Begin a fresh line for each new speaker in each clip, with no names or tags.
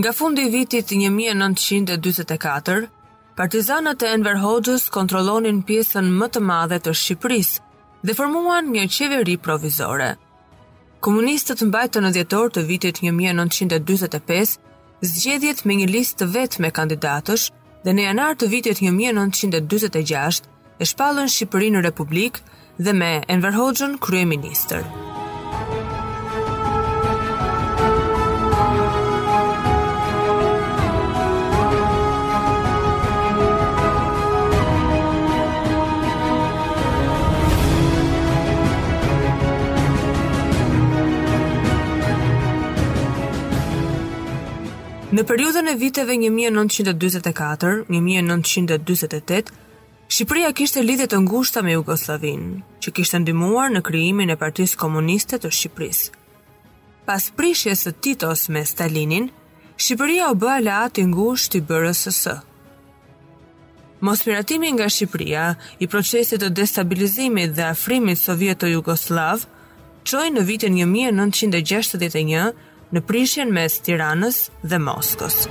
Nga fundi i vitit 1944, partizanët e Enver Hoxhës kontrollonin pjesën më të madhe të Shqipërisë dhe formuan një qeveri provizore. Komunistët mbajtën në dhjetor të vitit 1945 zgjedhjet me një listë të vetme kandidatësh dhe në janar të vitit 1946 e shpallën Shqipërinë Republikë dhe me Enver Hoxhën kryeministër. Në periudhën e viteve 1944-1948, Shqipëria kishte lidhje të ngushta me Jugosllavinë, që kishte ndihmuar në krijimin e Partisë Komuniste të Shqipërisë. Pas prishjes së Titos me Stalinin, Shqipëria u bë aleat i ngushtë i BRSS. Mosmiratimi nga Shqipëria i procesit të destabilizimit dhe afrimit sovjeto-jugosllav çoi në vitin 1961 në prishjen mes Tiranës dhe Moskës.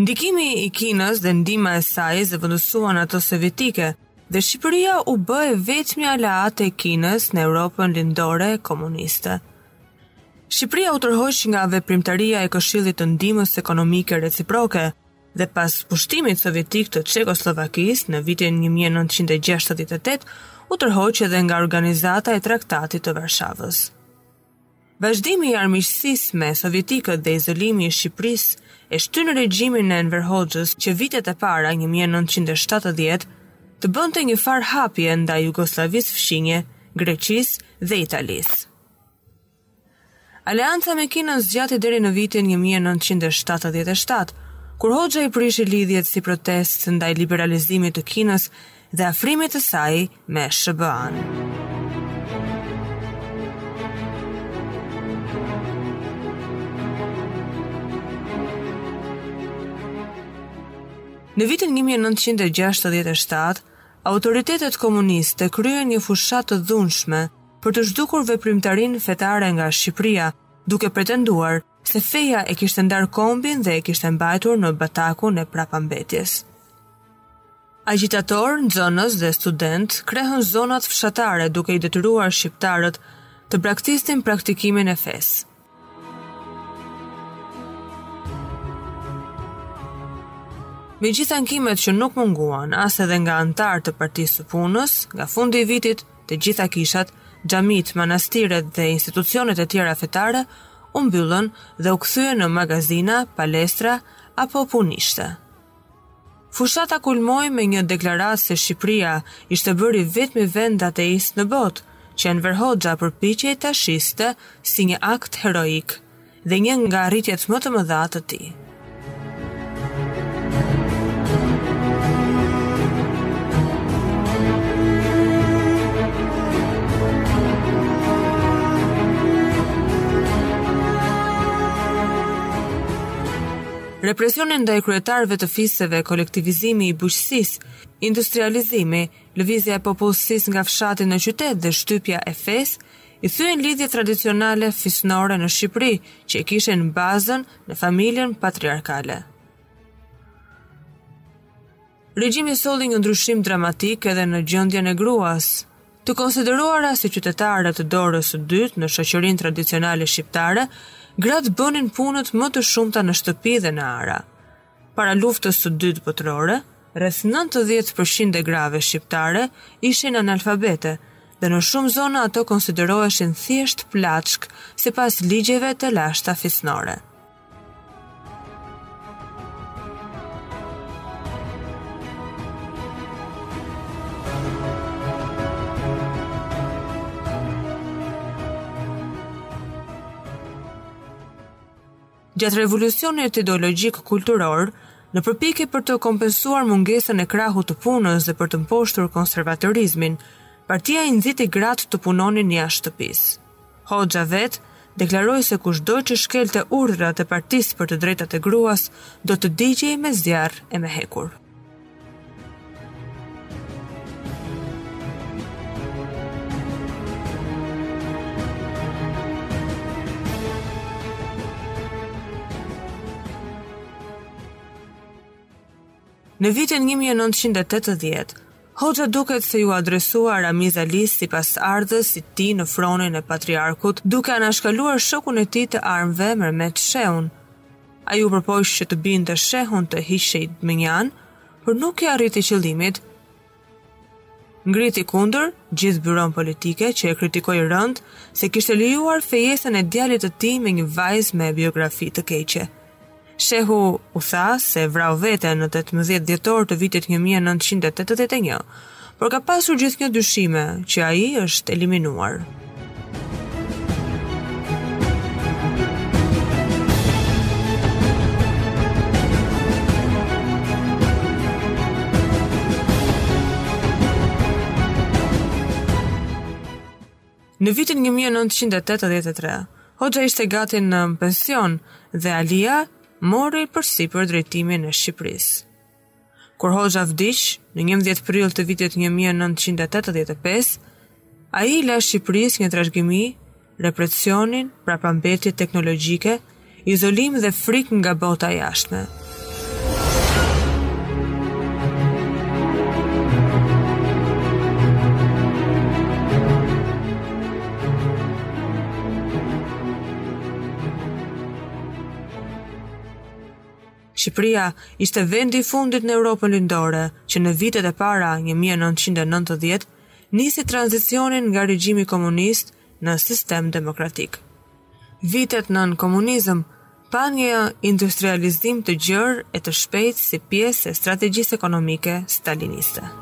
Ndikimi i Kinës dhe ndihma e saj zëvendësuan ato sovjetike, Dhe Shqipëria u bë e vetmja aleate e Kinës në Europën lindore komuniste. Shqipëria u tërhoq nga veprimtaria e Këshillit të Ndihmës Ekonomike Reciproke dhe pas pushtimit sovjetik të Çekosllovakisë në vitin 1968 u tërhoq edhe nga Organizata e Traktatit të Varshavës. Vazhdimi i armiqësisë me sovjetikët dhe izolimi i Shqipërisë e shtynë regjimin e Enver Hoxhës që vitet e para 1970 të bënte një farë hapje ndaj Jugosllavisë fqinje, Greqisë dhe Italisë. Aleanca me Kinën zgjati deri në vitin 1977, kur Hoxha i prishi lidhjet si protestë ndaj liberalizimit të Kinës dhe afrimit të saj me SHBA-në. Në vitin 1967, autoritetet komuniste kryen një fushatë të dhunshme për të zhdukur veprimtarinë fetare nga Shqipëria, duke pretenduar Se feja e kishte ndarë kombin dhe e kishte mbajtur në batakun e prapambetjes. Agjitatorë, nxënës dhe studentë krehën zonat fshatare duke i detyruar shqiptarët të braktisnin praktikimin e fesë. Megjithë ankimet që nuk munguan, as edhe nga anëtarë të partisë së punës, nga fundi i vitit Të gjitha kishat, xhamitë, manastiret dhe institucionet e tjera fetare u mbyllën dhe u kthyen në magazina, palestra apo punishte. Fushata kulmoi me një deklaratë se Shqipëria ishte bërë i vetmi vend ateist në botë, që Enver Hoxha përpiqej ta shiste si një akt heroik. dhe një nga arritjet më të mëdha të tij. Represioni ndaj kryetarëve të fiseve, kolektivizimi i bujqësisë, industrializimi, lëvizja e popullsisë nga fshati në qytet dhe shtypja e fesë, i thyen lidhjet tradicionale fisnore në Shqipëri, që e kishin bazën në familjen patriarkale. Regjimi solli një ndryshim dramatik edhe në gjendjen e gruas, të konsideruara si qytetare të dorës së dytë në shoqërinë tradicionale shqiptare, gratë bënin punët më të shumta në shtëpi dhe në ara. Para luftës së dytë botërore, rreth 90 për qind e grave shqiptare ishin analfabete dhe në shumë zona ato konsideroheshin thjesht plaçkë sipas ligjeve të lashta fisnore. Gjatë revolucionit ideologjik kulturor, në përpjekje për të kompensuar mungesën e krahut të punës dhe për të mposhtur konservatorizmin, partia i nxiti gratë të punonin jashtë shtëpisë. Hoxha vetë deklaroi se kushdo që shkelte urdhrat e partisë për të drejtat e gruas do të digjej me zjarr e me hekur. Në vitin 1980, Hoxha duket se iu adresua Ramiz Alisë si pasardhësit të tij në fronin e patriarkut, duke anashkaluar shokun e tij të armëve Mehmet Shehun. Ai u përpoq që të bindte Shehun të hiqej mënjanë, por nuk e arriti qëllimin. Ngriti kundër gjithë Byronë Politike që e kritikoi rëndë se kishte lejuar fejesën e djalit të tij me një vajzë me biografi të keqe. Shehu u tha se vrau veten në 18 dhjetor të vitit 1981, Por ka pasur gjithnjë dyshime që ai është eliminuar. Në vitin 1983, Hoxha ishte gati në pension dhe Alia mori përsipër drejtimin e Shqipërisë. Kur Hoxha vdiq në 11 prill të vitit 1985, ai i la Shqipërisë një trashëgimi represioni, prapambetje teknologjike, izolim dhe frikë nga bota e jashtme. Shqipëria ishte vendi i fundit në Europën Lindore që në vitet e para 1990 nisi tranzicionin nga regjimi komunist në sistem demokratik. Vitet nën komunizëm panë industrializim të gjerë e të shpejtë si pjesë e strategjisë ekonomike staliniste.